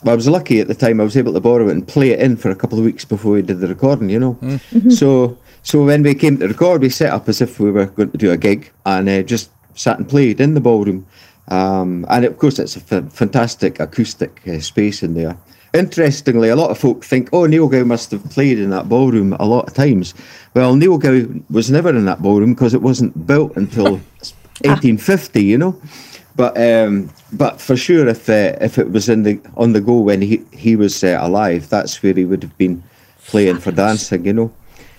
Well, I was lucky at the time; I was able to borrow it and play it in for a couple of weeks before we did the recording. You know, so so when we came to record, we set up as if we were going to do a gig, and uh, just sat and played in the ballroom. Um, and of course, it's a f- fantastic acoustic uh, space in there. Interestingly, a lot of folk think, oh, Niel Gow must have played in that ballroom a lot of times. Well, Niel Gow was never in that ballroom because it wasn't built until 1850, you know. But um, but for sure, if uh, if it was in the on the go when he he was uh, alive, that's where he would have been playing for dancing, you know.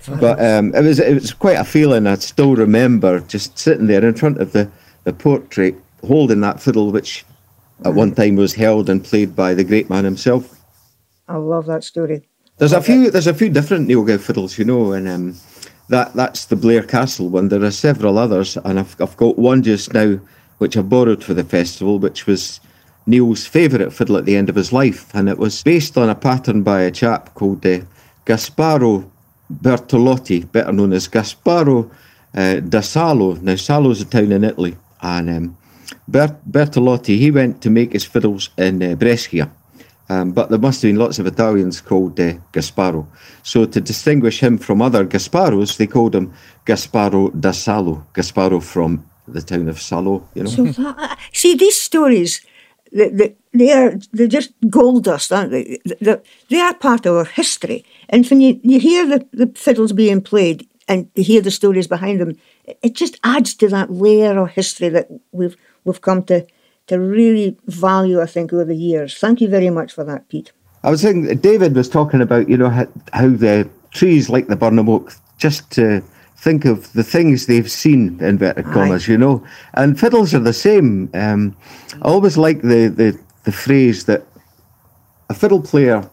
But um, it was it was quite a feeling. I still remember just sitting there in front of the, the portrait, holding that fiddle, which at one time was held and played by the great man himself. I love that story. There's a few there's a few different Niel Gow fiddles, you know, and um, that that's the Blair Castle one. There are several others, and I've I've got one just now which I borrowed for the festival, which was Niel's favourite fiddle at the end of his life, and it was based on a pattern by a chap called uh, Gasparo Bertolotti, better known as Gasparo uh, da Salo. Now, Salo's a town in Italy, and um, Bert- Bertolotti he went to make his fiddles in uh, Brescia. Um, but there must have been lots of Italians called uh, Gasparo. So to distinguish him from other Gasparos, they called him Gasparo da Salo, Gasparo from the town of Salo. You know. So that, see these stories, they, they, they are they're just gold dust, aren't they? They, they are part of our history. And when you, you hear the, the fiddles being played and you hear the stories behind them, it just adds to that layer of history that we've we've come to to really value, I think, over the years. Thank you very much for that, Pete. I was saying, David was talking about, you know, how, how the trees like the Birnam Oak, just to think of the things they've seen, inverted commas, you know. And fiddles are the same. Um, I always like the, the, the phrase that a fiddle player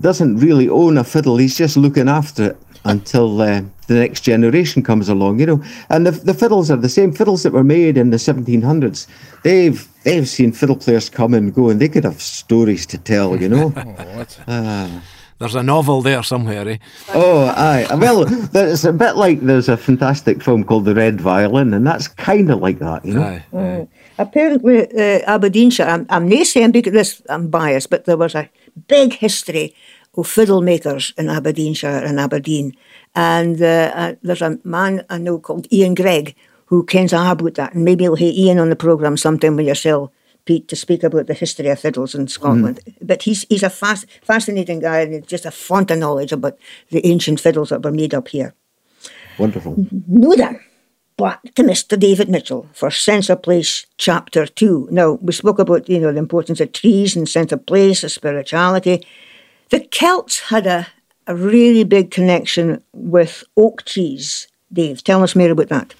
doesn't really own a fiddle, he's just looking after it until uh, the next generation comes along, you know. And the, the fiddles are the same fiddles that were made in the 1700s. They've they've seen fiddle players come and go, and they could have stories to tell, you know. There's a novel there somewhere, eh? oh, aye. Well, it's a bit like there's a fantastic film called The Red Violin, and that's kind of like that, you know. Aye, aye. Apparently, uh, Aberdeenshire, I'm, I'm not saying because this, I'm biased, but there was a big history of fiddle makers in Aberdeenshire and Aberdeen. And uh, uh, there's a man I know called Ian Gregg who kens a about that. And maybe you'll hear Ian on the programme sometime with yourself, Pete, to speak about the history of fiddles in Scotland. But he's he's a fast, fascinating guy and just a font of knowledge about the ancient fiddles that were made up here. Wonderful. Now then, back to Mr. David Mitchell for Sense of Place, Chapter 2. Now, we spoke about, you know, the importance of trees and sense of place, of spirituality. The Celts had a, a really big connection with oak trees. Dave, tell us more about that.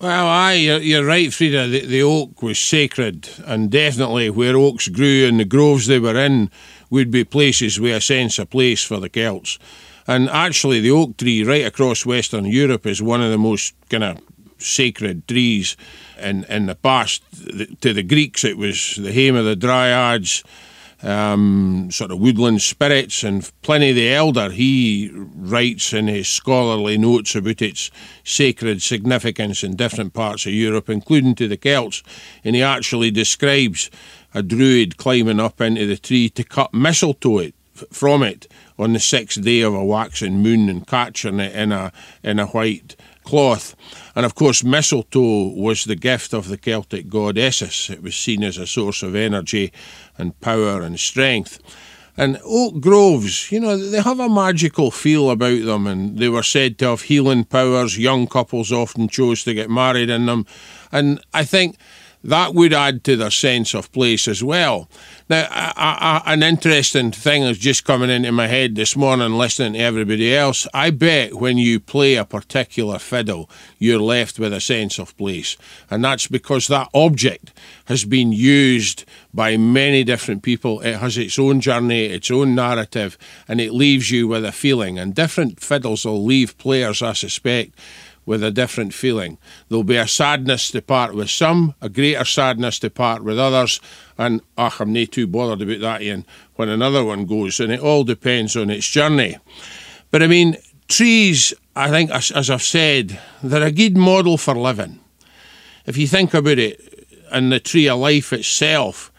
Well, aye, you're, you're right, Frieda. The, the oak was sacred, and definitely where oaks grew and the groves they were in would be places with a sense of place for the Celts. And actually, the oak tree right across Western Europe is one of the most kind of sacred trees. In, in the past, the, to the Greeks, it was the home of the Dryads, um, sort of woodland spirits, and Pliny the Elder, he writes in his scholarly notes about its sacred significance in different parts of Europe, including to the Celts, and he actually describes a druid climbing up into the tree to cut mistletoe it, from it on the sixth day of a waxing moon and catching it in a in a white cloth. And of course, mistletoe was the gift of the Celtic god. It was seen as a source of energy and power and strength. And oak groves, you know, they have a magical feel about them, and they were said to have healing powers. Young couples often chose to get married in them. And I think that would add to their sense of place as well. Now, a, a, an interesting thing is just coming into my head this morning listening to everybody else. I bet when you play a particular fiddle, you're left with a sense of place. And that's because that object has been used by many different people. It has its own journey, its own narrative, and it leaves you with a feeling. And different fiddles will leave players, I suspect, with a different feeling. There'll be a sadness to part with some, a greater sadness to part with others, and ach, I'm not too bothered about that, Ian, when another one goes, and it all depends on its journey. But I mean, trees, I think, as, as I've said, they're a good model for living. If you think about it, and the tree of life itself,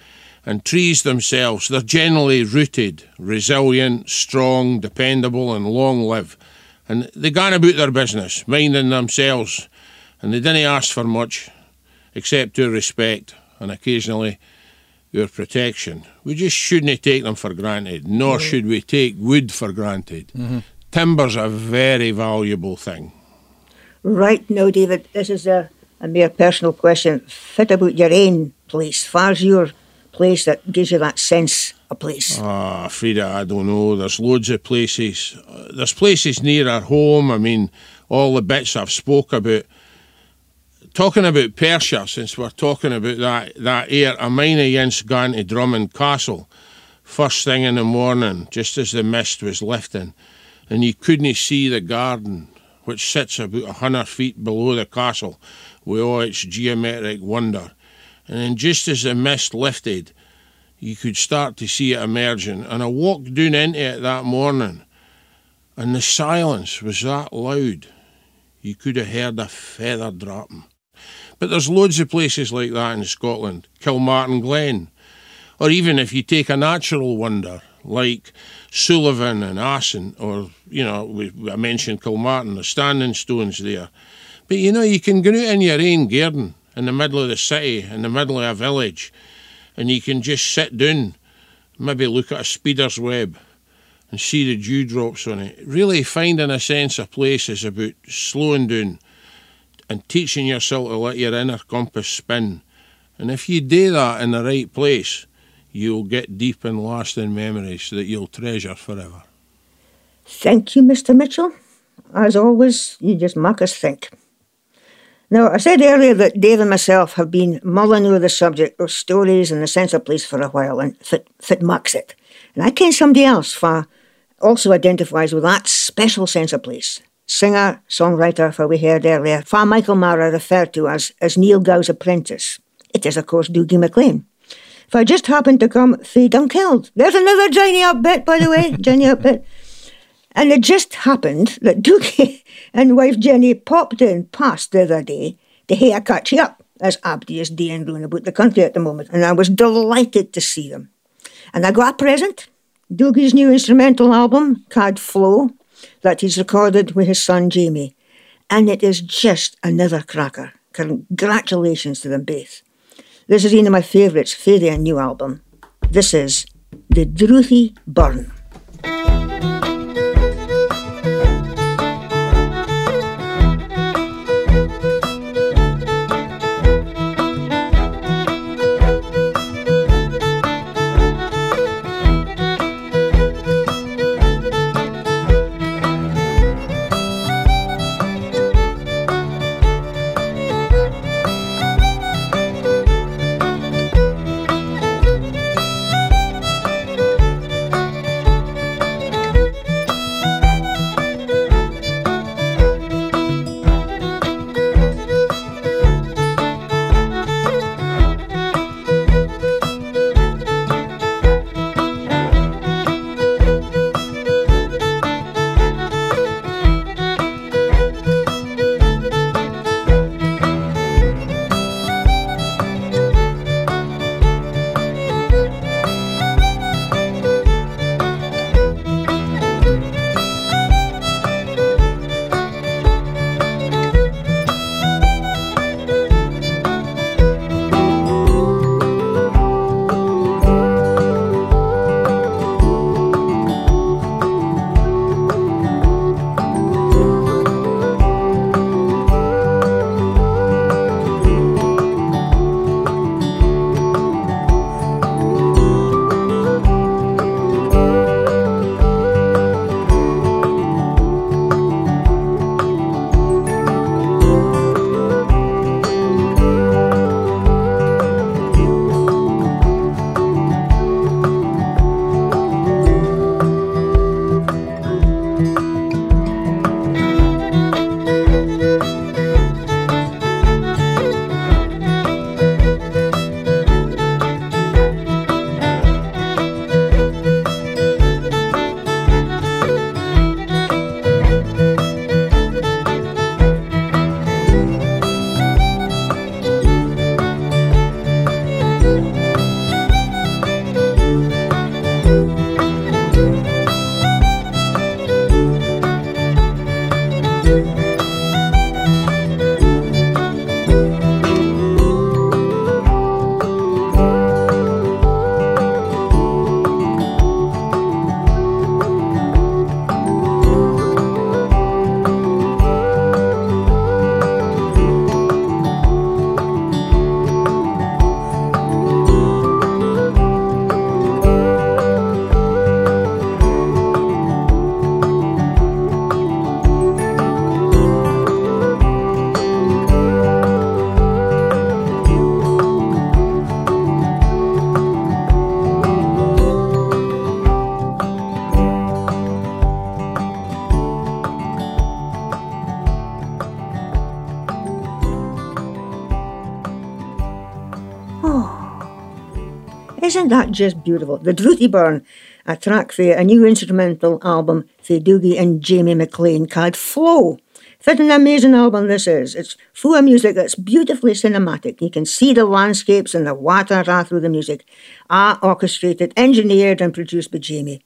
and trees themselves, they're generally rooted, resilient, strong, dependable, and long live. And they gone about their business, minding themselves, and they didn't ask for much, except our respect and occasionally our protection. We just shouldn't take them for granted, nor mm-hmm. should we take wood for granted. Mm-hmm. Timber's a very valuable thing. Right now, David, this is a, a mere personal question. Fit about your own place. far as your place that gives you that sense of place? Ah, Frieda, I don't know. There's loads of places. There's places near our home. I mean, all the bits I've spoke about. Talking about Persia, since we're talking about that that air, a mine against gone to Drummond Castle, first thing in the morning, just as the mist was lifting, and you couldn't see the garden, which sits about a hundred feet below the castle, with all its geometric wonder and then just as the mist lifted, you could start to see it emerging. And I walked down into it that morning, and the silence was that loud, you could have heard a feather dropping. But there's loads of places like that in Scotland, Kilmartin Glen, or even if you take a natural wonder like Suilven and Assynt, or you know, we, I mentioned Kilmartin, the standing stones there. But you know, you can go out in your own garden in the middle of the city, in the middle of a village, and you can just sit down, maybe look at a speeder's web and see the dewdrops on it. Really finding a sense of place is about slowing down and teaching yourself to let your inner compass spin. And if you do that in the right place, you'll get deep and lasting memories that you'll treasure forever. Thank you, Mr. Mitchell. As always, you just make us think. Now, I said earlier that Dave and myself have been mulling over the subject of stories and the sense of place for a while, and fit, fit marks it. And I ken somebody else for also identifies with that special sense of place. Singer, songwriter, for we heard earlier, Fa Michael Marra referred to as, as Niel Gow's apprentice. It is, of course, Dougie MacLean. If I just happened to come through Dunkeld, there's another Johnny up bit, by the way, Johnny up bit. And it just happened that Dougie and wife Jenny popped in past the other day to hear catch up, as Abdi is doing round about the country at the moment, and I was delighted to see them. And I got a present, Dougie's new instrumental album, Cad Flow, that he's recorded with his son Jamie. And it is just another cracker. Congratulations to them both. This is one of my favourites for their new album. This is The Druthy Burn. Isn't that just beautiful? The Druthie Burn, a track for a new instrumental album for Dougie and Jamie MacLean called Flow. What an amazing album this is. It's full of music that's beautifully cinematic. You can see the landscapes and the water through the music. Ah, orchestrated, engineered and produced by Jamie.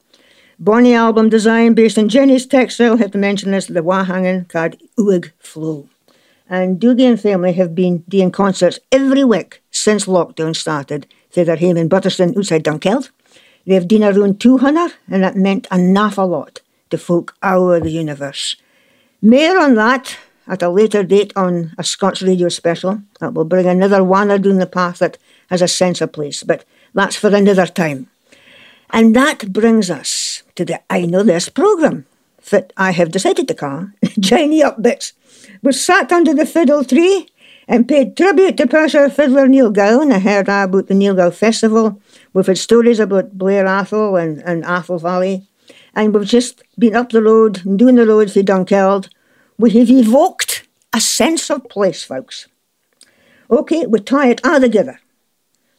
Bonnie album design based on Jenny's textile, have to mention this, the Wahangin called Uig Flow. And Dougie and family have been doing concerts every week since lockdown started for their home in Butterstone outside Dunkeld. They've done around 200 and that meant an awful lot to folk the universe. More on that at a later date on a Scots radio special that will bring another wanderer down the path that has a sense of place, but that's for another time. And that brings us to the I Know This programme that I have decided to call Johnny Up Bits. We sat under the fiddle tree and paid tribute to Perthshire fiddler Niel Gowan. I heard about the Niel Gow Festival. We've had stories about Blair Atholl and, and Atholl Valley and we've just been up the road and doing the road for Dunkeld. We have evoked a sense of place, folks. OK, we tie it all together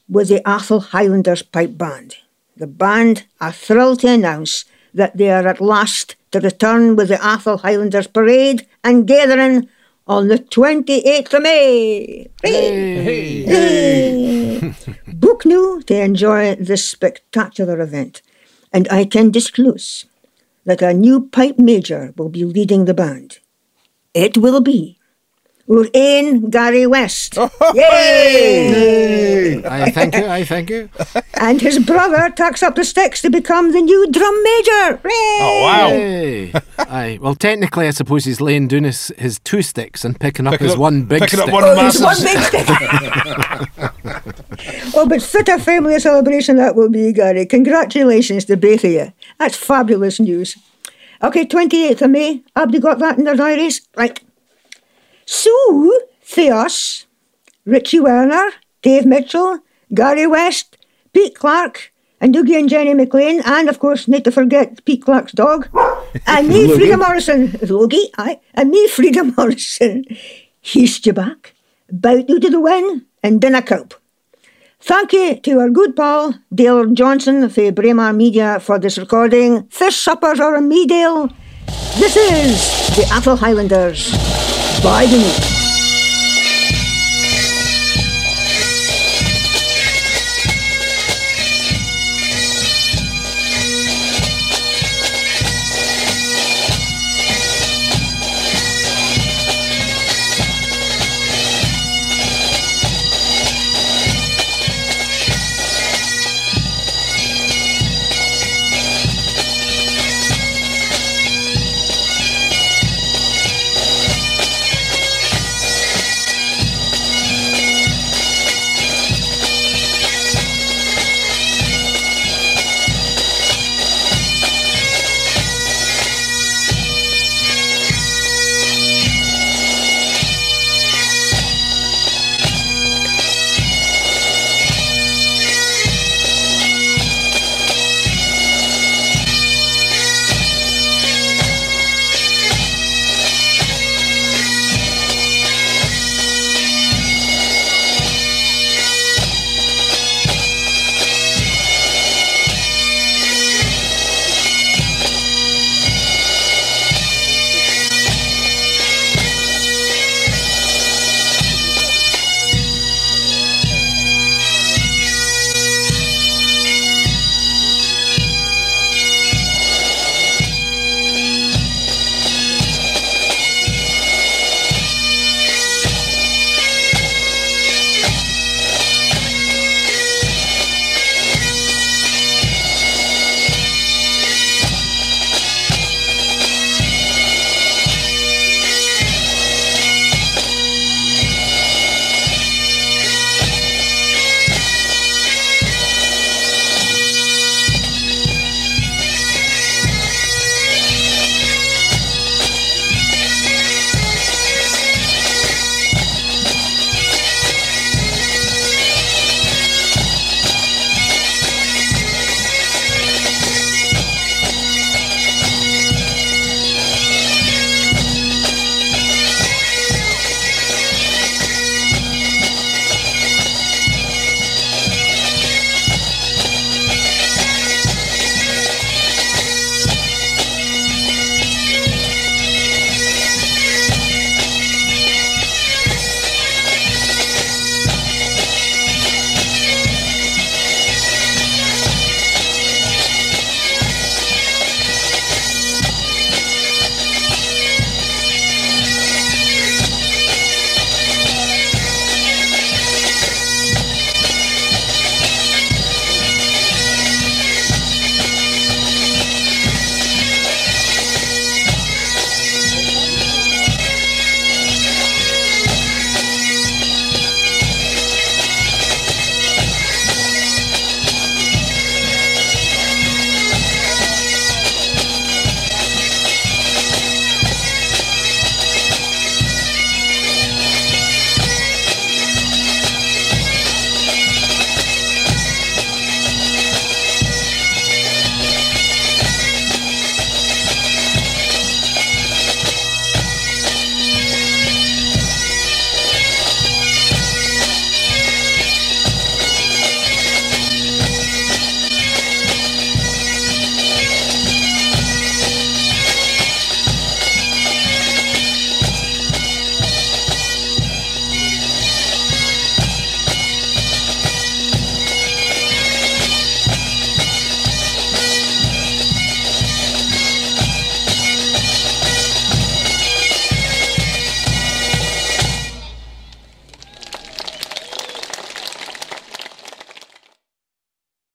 with the Atholl Highlanders Pipe Band. The band are thrilled to announce that they are at last to return with the Atholl Highlanders Parade and gathering on the 28th of May. Hey! Hey! Hey! Book new to enjoy this spectacular event and I can disclose that a new pipe major will be leading the band. It will be our own Gary West. Oh, Yay! I thank you, I thank you. and his brother tucks up the sticks to become the new drum major. Oh, wow. Hey. Aye. Well, technically, I suppose he's laying down his, his two sticks and picking up Picking his up- one big picking stick. up one Oh, massive one big stick. oh, but such a family celebration that will be, Gary. Congratulations to both of you. That's fabulous news. Okay, 28th of May. Have you got that in their diaries? Right. So, Theos, Richie Werner, Dave Mitchell, Gary West, Pete Clark, and Dougie and Jenny MacLean, and of course, need to forget Pete Clark's dog, and me, Frieda Morrison, Logie, aye, and me, Frieda Morrison. He's you back, bout you to the win, and dinner cope. Thank you to our good pal, Dale Johnson, for Braemar Media for this recording. Fish suppers are a me, Dale. This is the Atholl Highlanders. Biden.